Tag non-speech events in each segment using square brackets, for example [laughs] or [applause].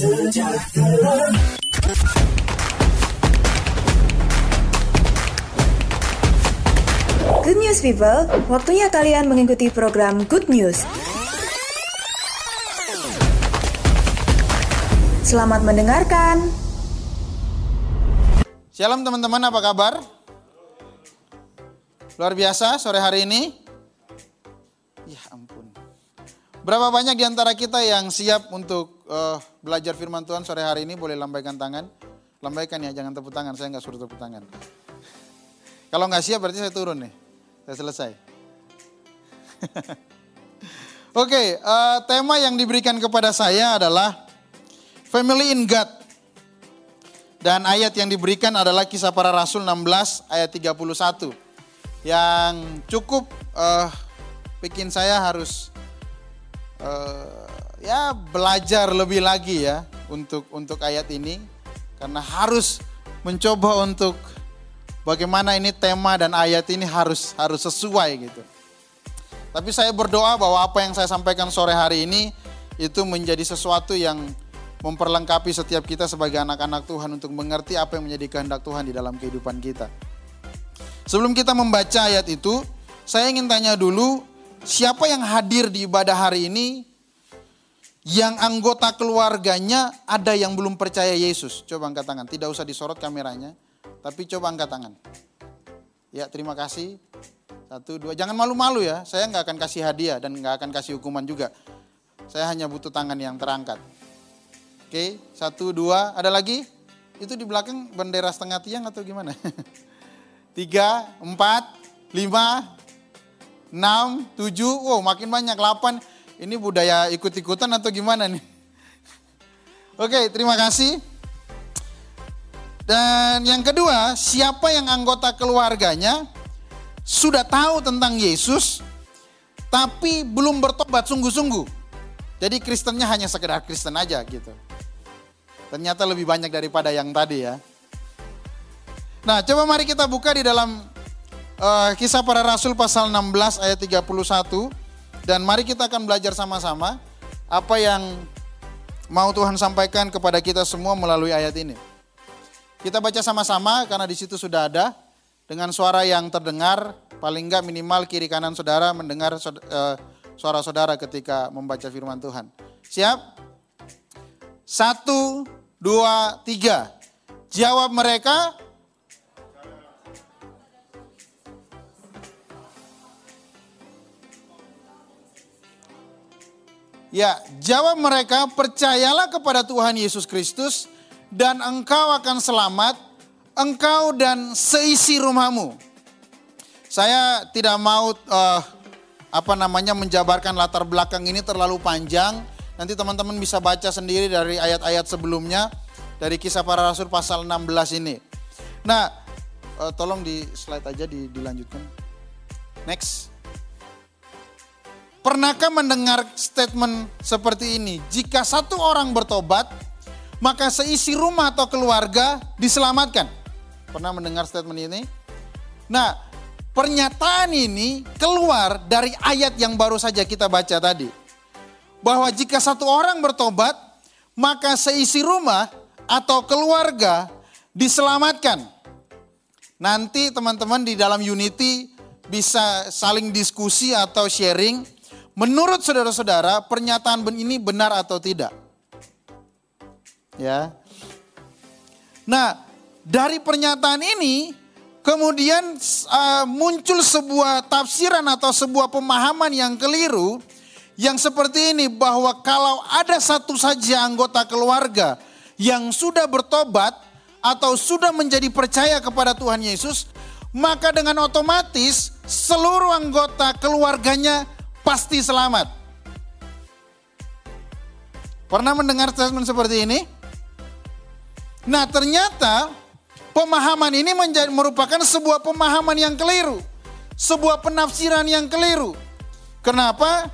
Good news people, waktunya kalian mengikuti program Good News. Selamat mendengarkan. Shalom teman-teman, apa kabar? Luar biasa sore hari ini. Ya ampun. Berapa banyak di antara kita yang siap untuk uh, belajar firman Tuhan sore hari ini? Boleh lambaikan tangan. Lambaikan ya, jangan tepuk tangan. Saya nggak suruh tepuk tangan. Kalau nggak siap berarti saya turun nih. Saya selesai. [laughs] Oke, okay, uh, tema yang diberikan kepada saya adalah Family in God. Dan ayat yang diberikan adalah kisah para rasul 16 ayat 31. Yang cukup uh, bikin saya harus uh, ya belajar lebih lagi ya untuk untuk ayat ini karena harus mencoba untuk bagaimana ini tema dan ayat ini harus harus sesuai gitu. Tapi saya berdoa bahwa apa yang saya sampaikan sore hari ini itu menjadi sesuatu yang memperlengkapi setiap kita sebagai anak-anak Tuhan untuk mengerti apa yang menjadi kehendak Tuhan di dalam kehidupan kita. Sebelum kita membaca ayat itu, saya ingin tanya dulu, siapa yang hadir di ibadah hari ini yang anggota keluarganya ada yang belum percaya Yesus? Coba angkat tangan, tidak usah disorot kameranya, tapi coba angkat tangan. Ya, terima kasih. Satu, dua, jangan malu-malu ya, saya nggak akan kasih hadiah dan nggak akan kasih hukuman juga. Saya hanya butuh tangan yang terangkat. Oke, satu, dua, ada lagi? Itu di belakang bendera setengah tiang atau gimana? [laughs] Tiga, empat, lima, enam, tujuh, wow makin banyak, delapan. Ini budaya ikut-ikutan atau gimana nih? Oke, terima kasih. Dan yang kedua, siapa yang anggota keluarganya sudah tahu tentang Yesus, tapi belum bertobat sungguh-sungguh. Jadi Kristennya hanya sekedar Kristen aja gitu. Ternyata lebih banyak daripada yang tadi ya. Nah, coba mari kita buka di dalam uh, kisah para rasul pasal 16 ayat 31 dan mari kita akan belajar sama-sama apa yang mau Tuhan sampaikan kepada kita semua melalui ayat ini. Kita baca sama-sama karena di situ sudah ada dengan suara yang terdengar paling enggak minimal kiri kanan saudara mendengar uh, suara saudara ketika membaca firman Tuhan. Siap? Satu, dua, tiga. Jawab mereka. Ya, jawab mereka, percayalah kepada Tuhan Yesus Kristus dan engkau akan selamat, engkau dan seisi rumahmu. Saya tidak mau uh, apa namanya menjabarkan latar belakang ini terlalu panjang, Nanti teman-teman bisa baca sendiri dari ayat-ayat sebelumnya dari kisah para rasul pasal 16 ini. Nah, uh, tolong di slide aja di, dilanjutkan. Next. Pernahkah mendengar statement seperti ini? Jika satu orang bertobat, maka seisi rumah atau keluarga diselamatkan. Pernah mendengar statement ini? Nah, pernyataan ini keluar dari ayat yang baru saja kita baca tadi bahwa jika satu orang bertobat, maka seisi rumah atau keluarga diselamatkan. Nanti teman-teman di dalam Unity bisa saling diskusi atau sharing. Menurut saudara-saudara, pernyataan ini benar atau tidak? Ya. Nah, dari pernyataan ini kemudian uh, muncul sebuah tafsiran atau sebuah pemahaman yang keliru yang seperti ini bahwa kalau ada satu saja anggota keluarga yang sudah bertobat atau sudah menjadi percaya kepada Tuhan Yesus, maka dengan otomatis seluruh anggota keluarganya pasti selamat. Pernah mendengar statement seperti ini? Nah, ternyata pemahaman ini menjadi merupakan sebuah pemahaman yang keliru, sebuah penafsiran yang keliru. Kenapa?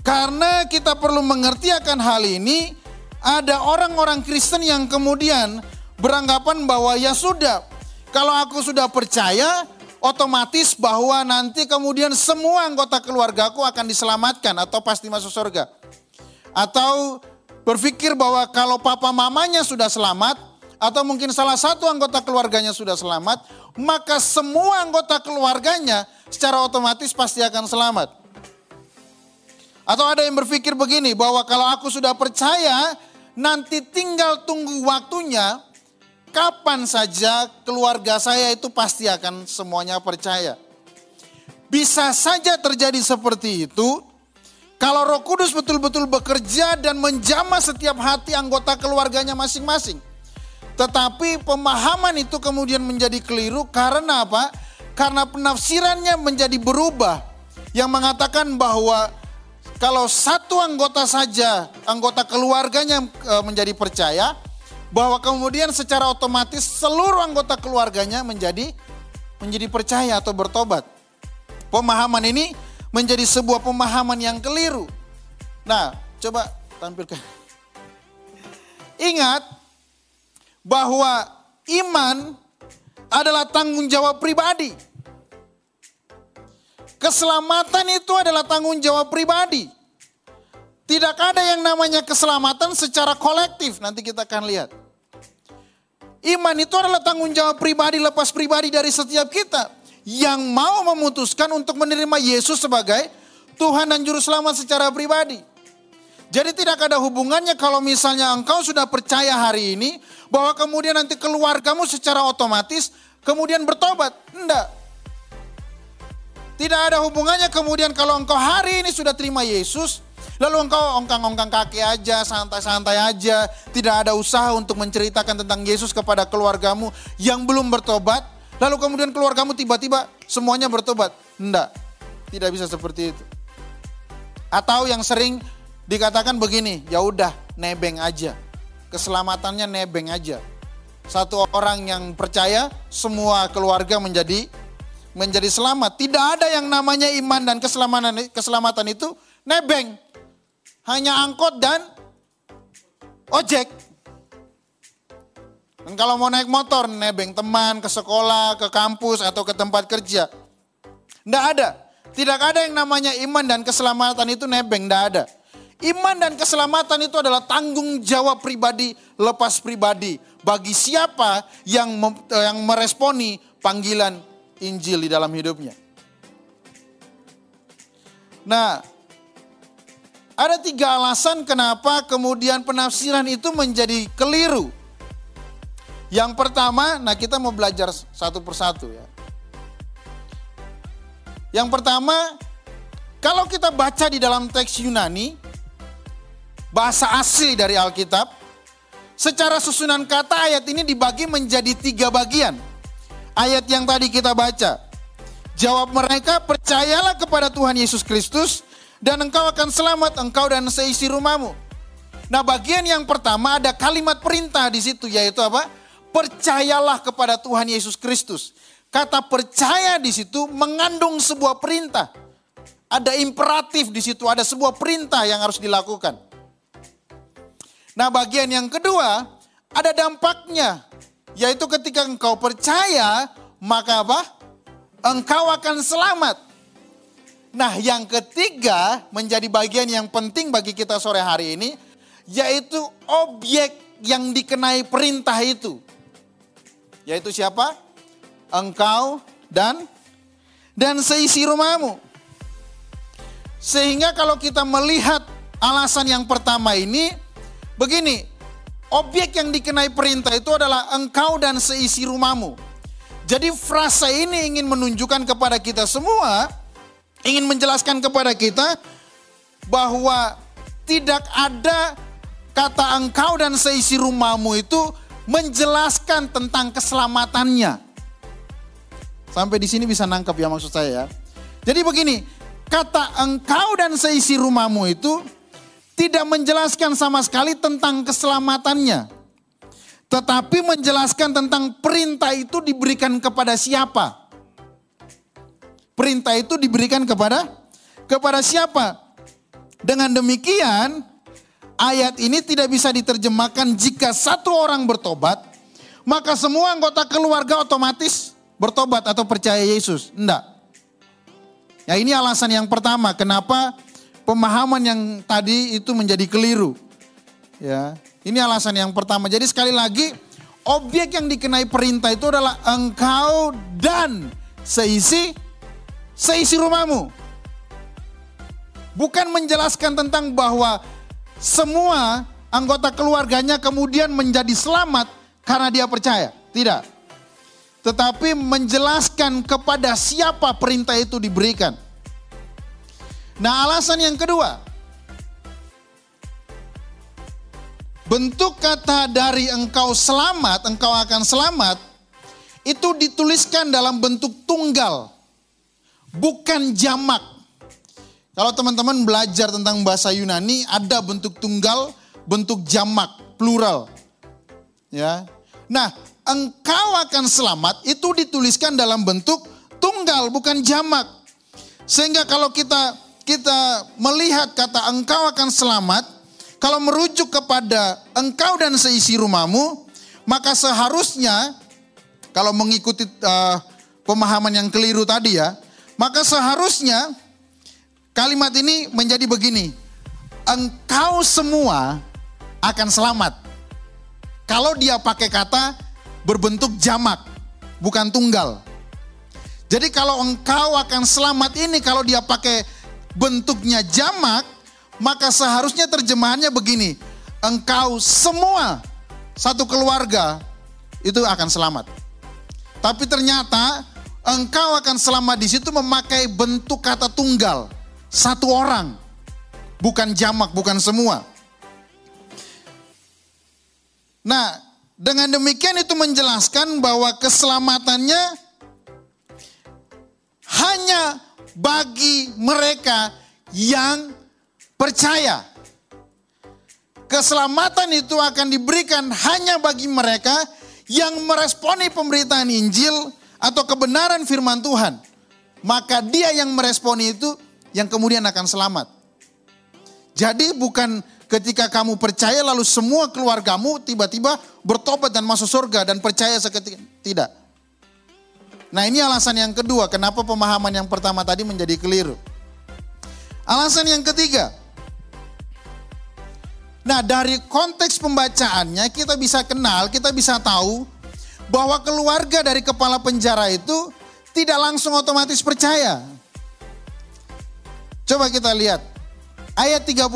Karena kita perlu mengerti akan hal ini, ada orang-orang Kristen yang kemudian beranggapan bahwa ya sudah, kalau aku sudah percaya, otomatis bahwa nanti kemudian semua anggota keluargaku akan diselamatkan atau pasti masuk surga. Atau berpikir bahwa kalau papa mamanya sudah selamat, atau mungkin salah satu anggota keluarganya sudah selamat, maka semua anggota keluarganya secara otomatis pasti akan selamat. Atau ada yang berpikir begini, bahwa kalau aku sudah percaya, nanti tinggal tunggu waktunya, kapan saja keluarga saya itu pasti akan semuanya percaya. Bisa saja terjadi seperti itu, kalau roh kudus betul-betul bekerja dan menjamah setiap hati anggota keluarganya masing-masing. Tetapi pemahaman itu kemudian menjadi keliru karena apa? Karena penafsirannya menjadi berubah. Yang mengatakan bahwa kalau satu anggota saja, anggota keluarganya e, menjadi percaya, bahwa kemudian secara otomatis seluruh anggota keluarganya menjadi menjadi percaya atau bertobat. Pemahaman ini menjadi sebuah pemahaman yang keliru. Nah, coba tampilkan. Ingat bahwa iman adalah tanggung jawab pribadi. Keselamatan itu adalah tanggung jawab pribadi. Tidak ada yang namanya keselamatan secara kolektif. Nanti kita akan lihat. Iman itu adalah tanggung jawab pribadi lepas pribadi dari setiap kita. Yang mau memutuskan untuk menerima Yesus sebagai Tuhan dan Juru Selamat secara pribadi. Jadi tidak ada hubungannya kalau misalnya engkau sudah percaya hari ini bahwa kemudian nanti keluargamu secara otomatis kemudian bertobat. Enggak. Tidak ada hubungannya kemudian kalau engkau hari ini sudah terima Yesus, lalu engkau ongkang-ongkang kaki aja, santai-santai aja, tidak ada usaha untuk menceritakan tentang Yesus kepada keluargamu yang belum bertobat, lalu kemudian keluargamu tiba-tiba semuanya bertobat. Enggak, tidak bisa seperti itu. Atau yang sering dikatakan begini, ya udah nebeng aja. Keselamatannya nebeng aja. Satu orang yang percaya, semua keluarga menjadi menjadi selamat. Tidak ada yang namanya iman dan keselamatan keselamatan itu nebeng. Hanya angkot dan ojek. Dan kalau mau naik motor, nebeng teman ke sekolah, ke kampus, atau ke tempat kerja. Tidak ada. Tidak ada yang namanya iman dan keselamatan itu nebeng, tidak ada. Iman dan keselamatan itu adalah tanggung jawab pribadi lepas pribadi bagi siapa yang yang meresponi panggilan Injil di dalam hidupnya. Nah, ada tiga alasan kenapa kemudian penafsiran itu menjadi keliru. Yang pertama, nah kita mau belajar satu persatu ya. Yang pertama, kalau kita baca di dalam teks Yunani, bahasa asli dari Alkitab, secara susunan kata ayat ini dibagi menjadi tiga bagian ayat yang tadi kita baca. Jawab mereka, percayalah kepada Tuhan Yesus Kristus dan engkau akan selamat engkau dan seisi rumahmu. Nah, bagian yang pertama ada kalimat perintah di situ yaitu apa? Percayalah kepada Tuhan Yesus Kristus. Kata percaya di situ mengandung sebuah perintah. Ada imperatif di situ, ada sebuah perintah yang harus dilakukan. Nah, bagian yang kedua ada dampaknya. Yaitu ketika engkau percaya, maka apa? Engkau akan selamat. Nah yang ketiga menjadi bagian yang penting bagi kita sore hari ini, yaitu objek yang dikenai perintah itu. Yaitu siapa? Engkau dan dan seisi rumahmu. Sehingga kalau kita melihat alasan yang pertama ini, begini, Objek yang dikenai perintah itu adalah engkau dan seisi rumahmu. Jadi frasa ini ingin menunjukkan kepada kita semua, ingin menjelaskan kepada kita bahwa tidak ada kata engkau dan seisi rumahmu itu menjelaskan tentang keselamatannya. Sampai di sini bisa nangkap ya maksud saya ya. Jadi begini, kata engkau dan seisi rumahmu itu tidak menjelaskan sama sekali tentang keselamatannya. Tetapi menjelaskan tentang perintah itu diberikan kepada siapa. Perintah itu diberikan kepada kepada siapa? Dengan demikian, ayat ini tidak bisa diterjemahkan jika satu orang bertobat, maka semua anggota keluarga otomatis bertobat atau percaya Yesus. Enggak. Ya ini alasan yang pertama kenapa pemahaman yang tadi itu menjadi keliru. Ya, ini alasan yang pertama. Jadi sekali lagi, objek yang dikenai perintah itu adalah engkau dan seisi seisi rumahmu. Bukan menjelaskan tentang bahwa semua anggota keluarganya kemudian menjadi selamat karena dia percaya. Tidak. Tetapi menjelaskan kepada siapa perintah itu diberikan. Nah alasan yang kedua, bentuk kata dari engkau selamat, engkau akan selamat, itu dituliskan dalam bentuk tunggal, bukan jamak. Kalau teman-teman belajar tentang bahasa Yunani, ada bentuk tunggal, bentuk jamak, plural. Ya. Nah, engkau akan selamat itu dituliskan dalam bentuk tunggal, bukan jamak. Sehingga kalau kita kita melihat kata engkau akan selamat, kalau merujuk kepada engkau dan seisi rumahmu, maka seharusnya kalau mengikuti uh, pemahaman yang keliru tadi ya, maka seharusnya kalimat ini menjadi begini. Engkau semua akan selamat. Kalau dia pakai kata berbentuk jamak, bukan tunggal. Jadi kalau engkau akan selamat ini kalau dia pakai bentuknya jamak, maka seharusnya terjemahannya begini, engkau semua satu keluarga itu akan selamat. Tapi ternyata engkau akan selamat di situ memakai bentuk kata tunggal, satu orang, bukan jamak, bukan semua. Nah, dengan demikian itu menjelaskan bahwa keselamatannya hanya bagi mereka yang percaya. Keselamatan itu akan diberikan hanya bagi mereka yang meresponi pemberitaan Injil atau kebenaran firman Tuhan. Maka dia yang meresponi itu yang kemudian akan selamat. Jadi bukan ketika kamu percaya lalu semua keluargamu tiba-tiba bertobat dan masuk surga dan percaya seketika. Tidak. Nah ini alasan yang kedua kenapa pemahaman yang pertama tadi menjadi keliru. Alasan yang ketiga, Nah dari konteks pembacaannya kita bisa kenal, kita bisa tahu bahwa keluarga dari kepala penjara itu tidak langsung otomatis percaya. Coba kita lihat ayat 32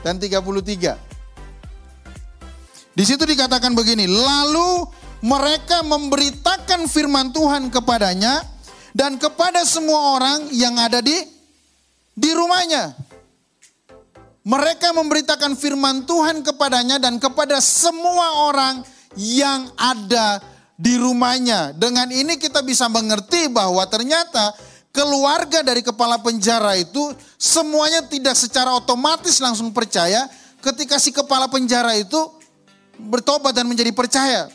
dan 33. Di situ dikatakan begini, lalu mereka memberitakan firman Tuhan kepadanya dan kepada semua orang yang ada di di rumahnya. Mereka memberitakan firman Tuhan kepadanya dan kepada semua orang yang ada di rumahnya. Dengan ini kita bisa mengerti bahwa ternyata keluarga dari kepala penjara itu semuanya tidak secara otomatis langsung percaya ketika si kepala penjara itu bertobat dan menjadi percaya.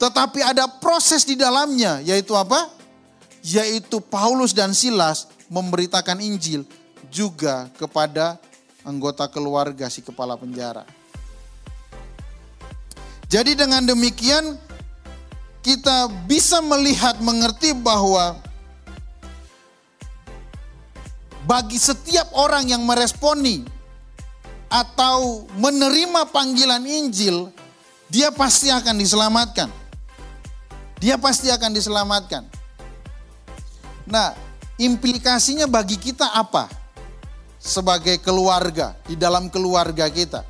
Tetapi ada proses di dalamnya yaitu apa? Yaitu Paulus dan Silas memberitakan Injil juga kepada anggota keluarga si kepala penjara. Jadi dengan demikian kita bisa melihat mengerti bahwa bagi setiap orang yang meresponi atau menerima panggilan Injil, dia pasti akan diselamatkan. Dia pasti akan diselamatkan. Nah, implikasinya bagi kita apa? sebagai keluarga, di dalam keluarga kita.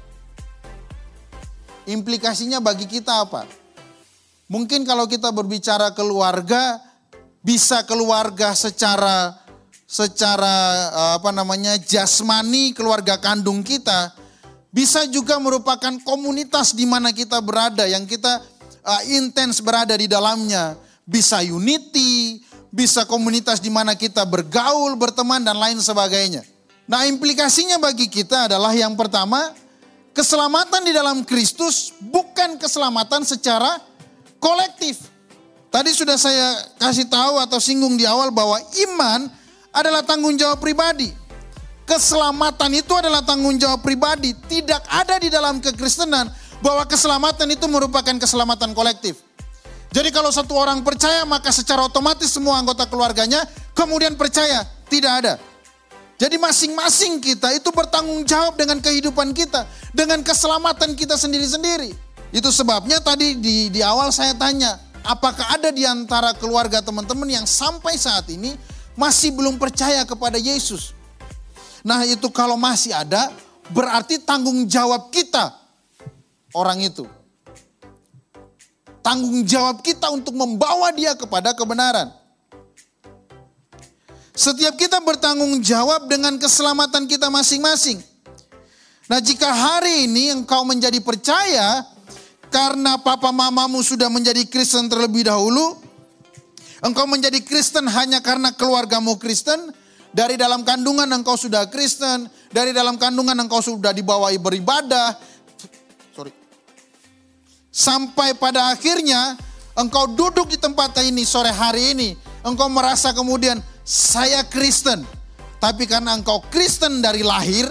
Implikasinya bagi kita apa? Mungkin kalau kita berbicara keluarga, bisa keluarga secara secara eh, apa namanya jasmani keluarga kandung kita, bisa juga merupakan komunitas di mana kita berada yang kita uh, intens berada di dalamnya. Bisa unity, bisa komunitas di mana kita bergaul, berteman dan lain sebagainya. Nah implikasinya bagi kita adalah yang pertama, keselamatan di dalam Kristus bukan keselamatan secara kolektif. Tadi sudah saya kasih tahu atau singgung di awal bahwa iman adalah tanggung jawab pribadi. Keselamatan itu adalah tanggung jawab pribadi. Tidak ada di dalam kekristenan bahwa keselamatan itu merupakan keselamatan kolektif. Jadi kalau satu orang percaya maka secara otomatis semua anggota keluarganya kemudian percaya. Tidak ada. Jadi masing-masing kita itu bertanggung jawab dengan kehidupan kita, dengan keselamatan kita sendiri-sendiri. Itu sebabnya tadi di, di awal saya tanya, apakah ada di antara keluarga teman-teman yang sampai saat ini masih belum percaya kepada Yesus? Nah itu kalau masih ada, berarti tanggung jawab kita orang itu. Tanggung jawab kita untuk membawa dia kepada kebenaran. Setiap kita bertanggung jawab dengan keselamatan kita masing-masing. Nah, jika hari ini engkau menjadi percaya karena papa mamamu sudah menjadi Kristen terlebih dahulu, engkau menjadi Kristen hanya karena keluargamu Kristen, dari dalam kandungan engkau sudah Kristen, dari dalam kandungan engkau sudah dibawa beribadah. Sorry. Sampai pada akhirnya engkau duduk di tempat ini sore hari ini, engkau merasa kemudian saya Kristen. Tapi karena engkau Kristen dari lahir,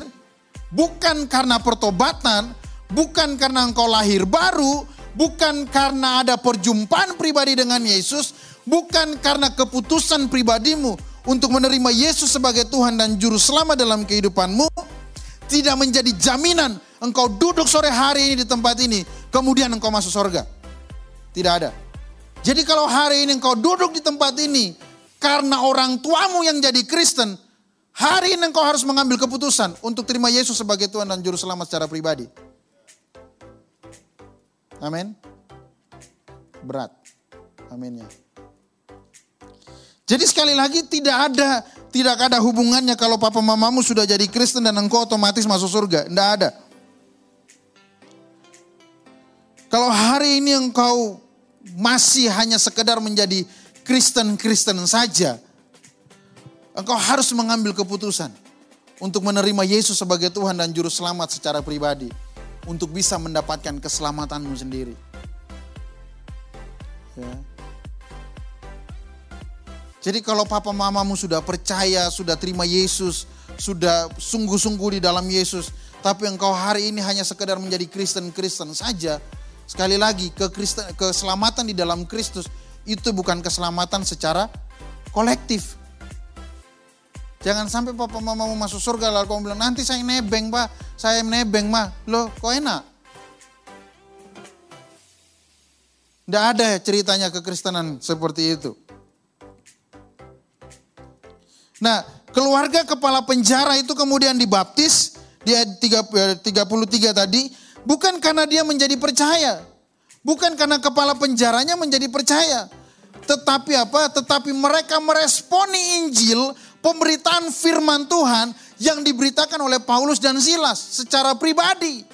bukan karena pertobatan, bukan karena engkau lahir baru, bukan karena ada perjumpaan pribadi dengan Yesus, bukan karena keputusan pribadimu untuk menerima Yesus sebagai Tuhan dan Juru Selamat dalam kehidupanmu, tidak menjadi jaminan engkau duduk sore hari ini di tempat ini, kemudian engkau masuk surga. Tidak ada. Jadi kalau hari ini engkau duduk di tempat ini, karena orang tuamu yang jadi Kristen, hari ini engkau harus mengambil keputusan untuk terima Yesus sebagai Tuhan dan Juru Selamat secara pribadi. Amin. Berat. Amin ya. Jadi sekali lagi tidak ada tidak ada hubungannya kalau papa mamamu sudah jadi Kristen dan engkau otomatis masuk surga. Tidak ada. Kalau hari ini engkau masih hanya sekedar menjadi Kristen-Kristen saja. Engkau harus mengambil keputusan untuk menerima Yesus sebagai Tuhan dan Juru Selamat secara pribadi. Untuk bisa mendapatkan keselamatanmu sendiri. Ya. Jadi kalau papa mamamu sudah percaya, sudah terima Yesus, sudah sungguh-sungguh di dalam Yesus, tapi engkau hari ini hanya sekedar menjadi Kristen-Kristen saja, sekali lagi keselamatan di dalam Kristus itu bukan keselamatan secara kolektif. Jangan sampai papa mama mau masuk surga lalu kamu bilang nanti saya nebeng pak, saya nebeng mah. Loh kok enak? Tidak ada ya ceritanya kekristenan seperti itu. Nah keluarga kepala penjara itu kemudian dibaptis di ayat 33 tadi. Bukan karena dia menjadi percaya. Bukan karena kepala penjaranya menjadi percaya. Tetapi apa? Tetapi mereka meresponi Injil, pemberitaan firman Tuhan yang diberitakan oleh Paulus dan Silas secara pribadi.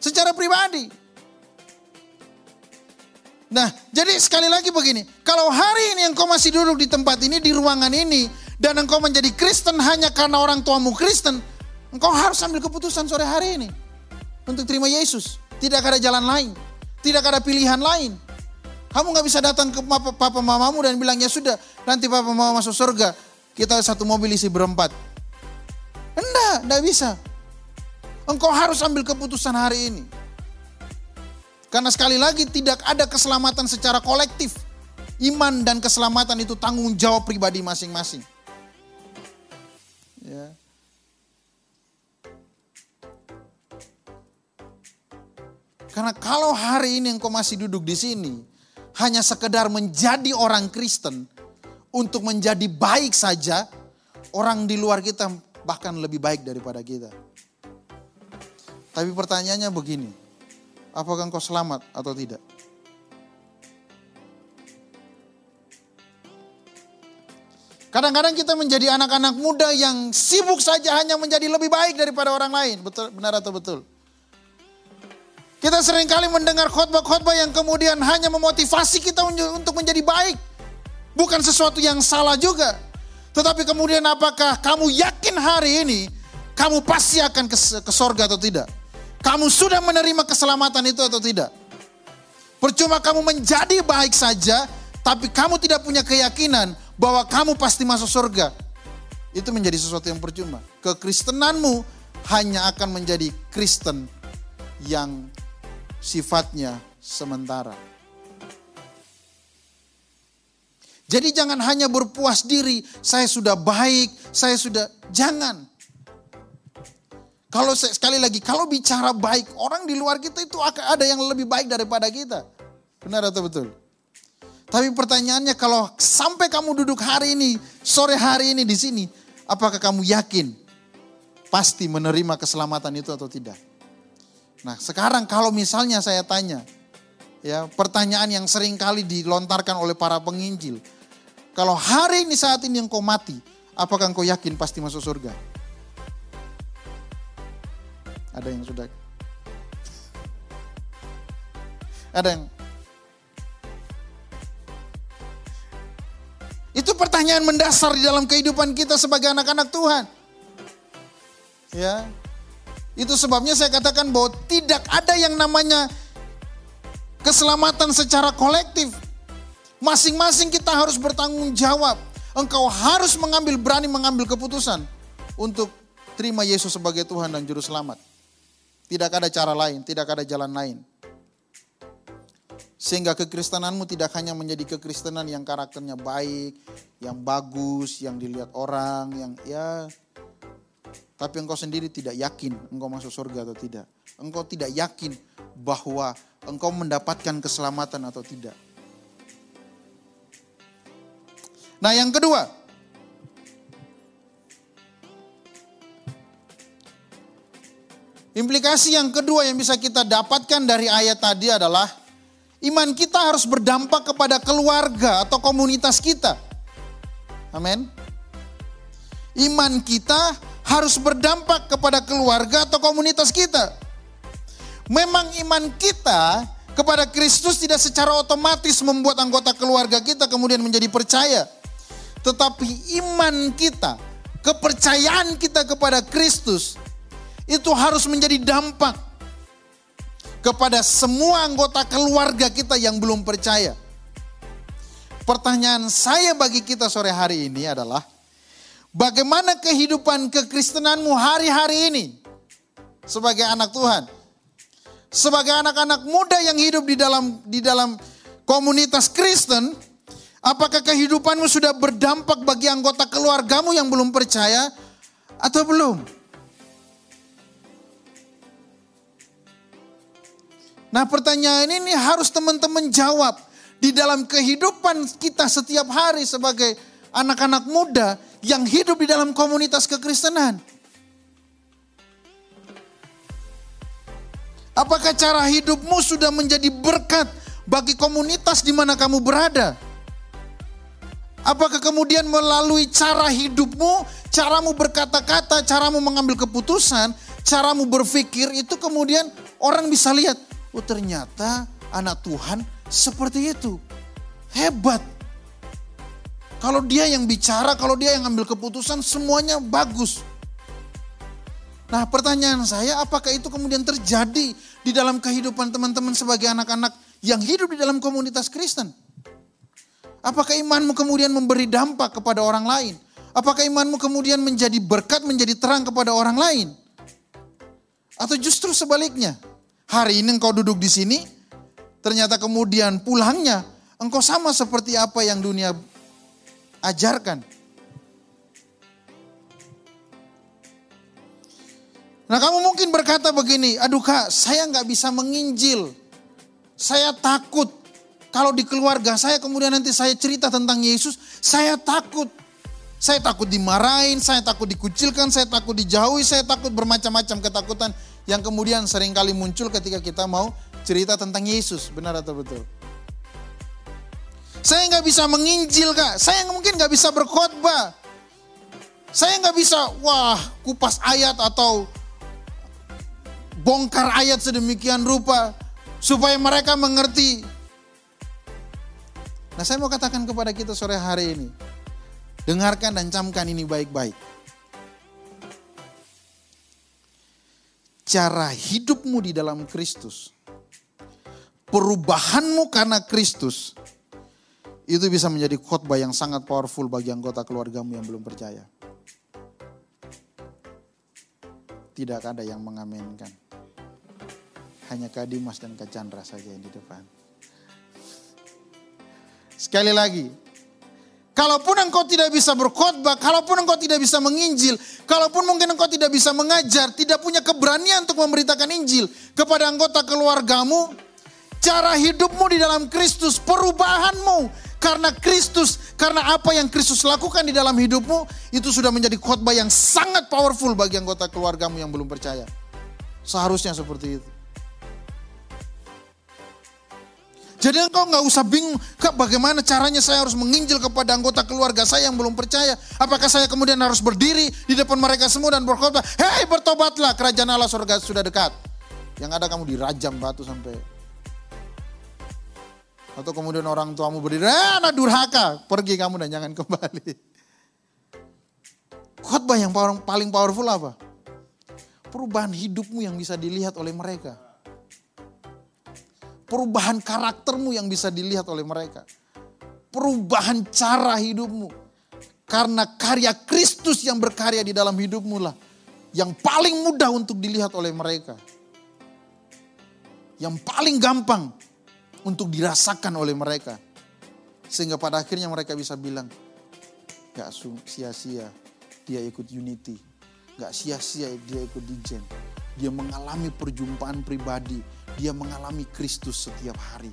Secara pribadi. Nah, jadi sekali lagi begini, kalau hari ini engkau masih duduk di tempat ini, di ruangan ini, dan engkau menjadi Kristen hanya karena orang tuamu Kristen, engkau harus ambil keputusan sore hari ini untuk terima Yesus. Tidak ada jalan lain. Tidak ada pilihan lain. Kamu nggak bisa datang ke papa, papa mamamu dan bilang ya sudah nanti papa mama masuk surga. Kita satu mobil isi berempat. Enggak, enggak bisa. Engkau harus ambil keputusan hari ini. Karena sekali lagi tidak ada keselamatan secara kolektif. Iman dan keselamatan itu tanggung jawab pribadi masing-masing. Ya. Karena kalau hari ini engkau masih duduk di sini, hanya sekedar menjadi orang Kristen, untuk menjadi baik saja, orang di luar kita bahkan lebih baik daripada kita. Tapi pertanyaannya begini, apakah engkau selamat atau tidak? Kadang-kadang kita menjadi anak-anak muda yang sibuk saja hanya menjadi lebih baik daripada orang lain. Betul, benar atau betul? Kita sering kali mendengar khotbah-khotbah yang kemudian hanya memotivasi kita untuk menjadi baik. Bukan sesuatu yang salah juga. Tetapi kemudian apakah kamu yakin hari ini kamu pasti akan ke, ke sorga atau tidak? Kamu sudah menerima keselamatan itu atau tidak? Percuma kamu menjadi baik saja, tapi kamu tidak punya keyakinan bahwa kamu pasti masuk surga. Itu menjadi sesuatu yang percuma. Kekristenanmu hanya akan menjadi Kristen yang sifatnya sementara. Jadi jangan hanya berpuas diri, saya sudah baik, saya sudah jangan. Kalau sekali lagi, kalau bicara baik, orang di luar kita itu akan ada yang lebih baik daripada kita. Benar atau betul? Tapi pertanyaannya kalau sampai kamu duduk hari ini, sore hari ini di sini, apakah kamu yakin pasti menerima keselamatan itu atau tidak? Nah, sekarang kalau misalnya saya tanya, ya, pertanyaan yang sering kali dilontarkan oleh para penginjil. Kalau hari ini saat ini engkau mati, apakah engkau yakin pasti masuk surga? Ada yang sudah Ada yang Itu pertanyaan mendasar di dalam kehidupan kita sebagai anak-anak Tuhan. Ya. Itu sebabnya saya katakan bahwa tidak ada yang namanya keselamatan secara kolektif. Masing-masing kita harus bertanggung jawab. Engkau harus mengambil berani mengambil keputusan untuk terima Yesus sebagai Tuhan dan juru selamat. Tidak ada cara lain, tidak ada jalan lain. Sehingga kekristenanmu tidak hanya menjadi kekristenan yang karakternya baik, yang bagus, yang dilihat orang, yang ya tapi engkau sendiri tidak yakin engkau masuk surga atau tidak. Engkau tidak yakin bahwa engkau mendapatkan keselamatan atau tidak. Nah yang kedua, implikasi yang kedua yang bisa kita dapatkan dari ayat tadi adalah Iman kita harus berdampak kepada keluarga atau komunitas kita. Amin. Iman kita harus berdampak kepada keluarga atau komunitas kita. Memang iman kita kepada Kristus tidak secara otomatis membuat anggota keluarga kita kemudian menjadi percaya. Tetapi iman kita, kepercayaan kita kepada Kristus itu harus menjadi dampak kepada semua anggota keluarga kita yang belum percaya. Pertanyaan saya bagi kita sore hari ini adalah, bagaimana kehidupan kekristenanmu hari-hari ini sebagai anak Tuhan? Sebagai anak-anak muda yang hidup di dalam di dalam komunitas Kristen, apakah kehidupanmu sudah berdampak bagi anggota keluargamu yang belum percaya atau belum? Nah pertanyaan ini harus teman-teman jawab. Di dalam kehidupan kita setiap hari sebagai anak-anak muda yang hidup di dalam komunitas kekristenan. Apakah cara hidupmu sudah menjadi berkat bagi komunitas di mana kamu berada? Apakah kemudian melalui cara hidupmu, caramu berkata-kata, caramu mengambil keputusan, caramu berpikir itu kemudian orang bisa lihat, Oh ternyata anak Tuhan seperti itu. Hebat. Kalau dia yang bicara, kalau dia yang ambil keputusan semuanya bagus. Nah pertanyaan saya apakah itu kemudian terjadi di dalam kehidupan teman-teman sebagai anak-anak yang hidup di dalam komunitas Kristen? Apakah imanmu kemudian memberi dampak kepada orang lain? Apakah imanmu kemudian menjadi berkat, menjadi terang kepada orang lain? Atau justru sebaliknya, Hari ini engkau duduk di sini, ternyata kemudian pulangnya engkau sama seperti apa yang dunia ajarkan. Nah kamu mungkin berkata begini, aduh kak saya nggak bisa menginjil. Saya takut kalau di keluarga saya kemudian nanti saya cerita tentang Yesus, saya takut. Saya takut dimarahin, saya takut dikucilkan, saya takut dijauhi, saya takut bermacam-macam ketakutan yang kemudian sering kali muncul ketika kita mau cerita tentang Yesus. Benar atau betul? Saya nggak bisa menginjil kak, saya mungkin nggak bisa berkhotbah. Saya nggak bisa, wah kupas ayat atau bongkar ayat sedemikian rupa supaya mereka mengerti. Nah saya mau katakan kepada kita sore hari ini, dengarkan dan camkan ini baik-baik. cara hidupmu di dalam Kristus, perubahanmu karena Kristus, itu bisa menjadi khotbah yang sangat powerful bagi anggota keluargamu yang belum percaya. Tidak ada yang mengamenkan. Hanya Kak Dimas dan Kak Chandra saja yang di depan. Sekali lagi, Kalaupun engkau tidak bisa berkhotbah, kalaupun engkau tidak bisa menginjil, kalaupun mungkin engkau tidak bisa mengajar, tidak punya keberanian untuk memberitakan Injil kepada anggota keluargamu, cara hidupmu di dalam Kristus, perubahanmu karena Kristus, karena apa yang Kristus lakukan di dalam hidupmu, itu sudah menjadi khotbah yang sangat powerful bagi anggota keluargamu yang belum percaya. Seharusnya seperti itu. Jadi engkau nggak usah bingung, kak bagaimana caranya saya harus menginjil kepada anggota keluarga saya yang belum percaya. Apakah saya kemudian harus berdiri di depan mereka semua dan berkhotbah, hei bertobatlah kerajaan Allah surga sudah dekat. Yang ada kamu dirajam batu sampai atau kemudian orang tuamu berdiri, ah, anak durhaka, pergi kamu dan jangan kembali. Khotbah yang paling powerful apa? Perubahan hidupmu yang bisa dilihat oleh mereka perubahan karaktermu yang bisa dilihat oleh mereka. Perubahan cara hidupmu. Karena karya Kristus yang berkarya di dalam hidupmu lah. Yang paling mudah untuk dilihat oleh mereka. Yang paling gampang untuk dirasakan oleh mereka. Sehingga pada akhirnya mereka bisa bilang, gak sia-sia dia ikut Unity. Gak sia-sia dia ikut Dijen. Dia mengalami perjumpaan pribadi dia mengalami Kristus setiap hari.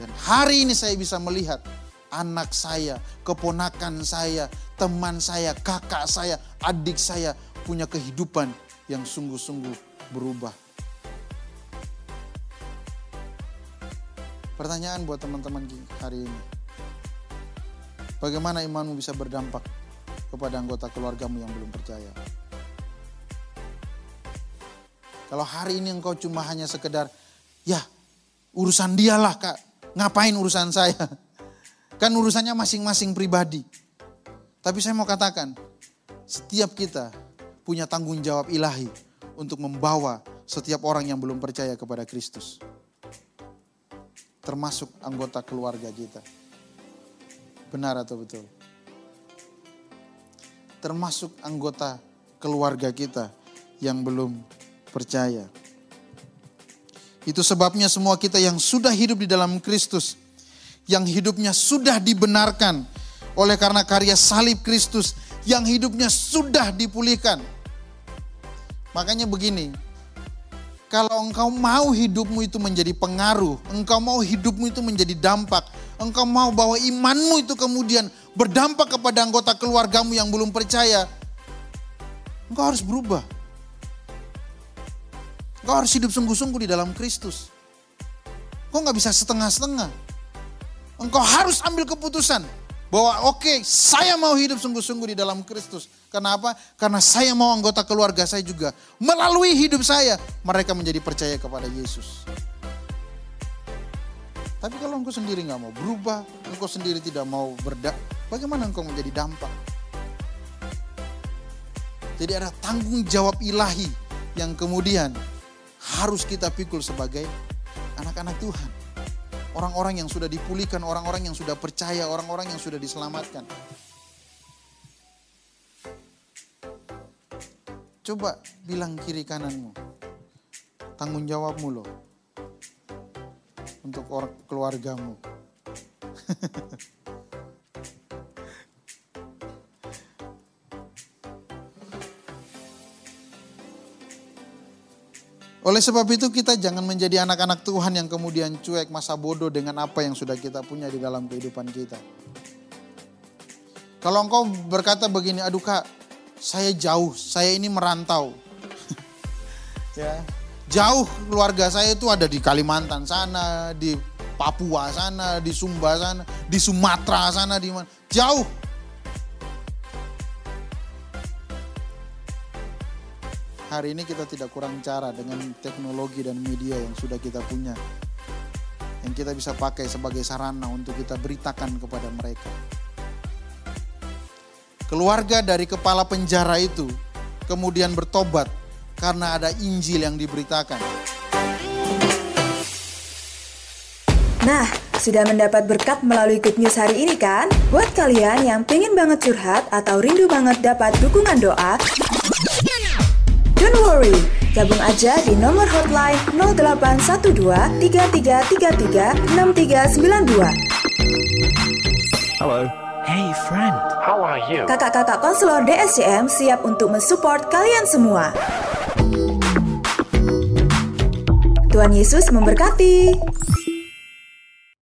Dan hari ini saya bisa melihat anak saya, keponakan saya, teman saya, kakak saya, adik saya punya kehidupan yang sungguh-sungguh berubah. Pertanyaan buat teman-teman hari ini. Bagaimana imanmu bisa berdampak kepada anggota keluargamu yang belum percaya? Kalau hari ini engkau cuma hanya sekedar, ya urusan dialah kak, ngapain urusan saya? Kan urusannya masing-masing pribadi. Tapi saya mau katakan, setiap kita punya tanggung jawab ilahi untuk membawa setiap orang yang belum percaya kepada Kristus. Termasuk anggota keluarga kita. Benar atau betul? Termasuk anggota keluarga kita yang belum percaya. Itu sebabnya semua kita yang sudah hidup di dalam Kristus, yang hidupnya sudah dibenarkan oleh karena karya salib Kristus, yang hidupnya sudah dipulihkan. Makanya begini, kalau engkau mau hidupmu itu menjadi pengaruh, engkau mau hidupmu itu menjadi dampak, engkau mau bahwa imanmu itu kemudian berdampak kepada anggota keluargamu yang belum percaya, engkau harus berubah. Kau harus hidup sungguh-sungguh di dalam Kristus. Kau nggak bisa setengah-setengah. Engkau harus ambil keputusan bahwa oke okay, saya mau hidup sungguh-sungguh di dalam Kristus. Kenapa? Karena saya mau anggota keluarga saya juga melalui hidup saya mereka menjadi percaya kepada Yesus. Tapi kalau engkau sendiri nggak mau berubah, engkau sendiri tidak mau berdak, bagaimana engkau menjadi dampak? Jadi ada tanggung jawab ilahi yang kemudian harus kita pikul sebagai anak-anak Tuhan. Orang-orang yang sudah dipulihkan, orang-orang yang sudah percaya, orang-orang yang sudah diselamatkan. Coba bilang kiri kananmu. Tanggung jawabmu loh. Untuk orang keluargamu. [laughs] Oleh sebab itu kita jangan menjadi anak-anak Tuhan yang kemudian cuek masa bodoh dengan apa yang sudah kita punya di dalam kehidupan kita. Kalau engkau berkata begini, aduh kak, saya jauh, saya ini merantau. [laughs] ya, jauh keluarga saya itu ada di Kalimantan sana, di Papua sana, di Sumba sana, di Sumatera sana, di mana. Jauh. hari ini kita tidak kurang cara dengan teknologi dan media yang sudah kita punya. Yang kita bisa pakai sebagai sarana untuk kita beritakan kepada mereka. Keluarga dari kepala penjara itu kemudian bertobat karena ada Injil yang diberitakan. Nah, sudah mendapat berkat melalui Good News hari ini kan? Buat kalian yang pengen banget curhat atau rindu banget dapat dukungan doa, Don't worry, gabung aja di nomor hotline 0812 3333 6392. Halo. Hey friend? Kakak-kakak konselor DSCM siap untuk mensupport kalian semua. Tuhan Yesus memberkati.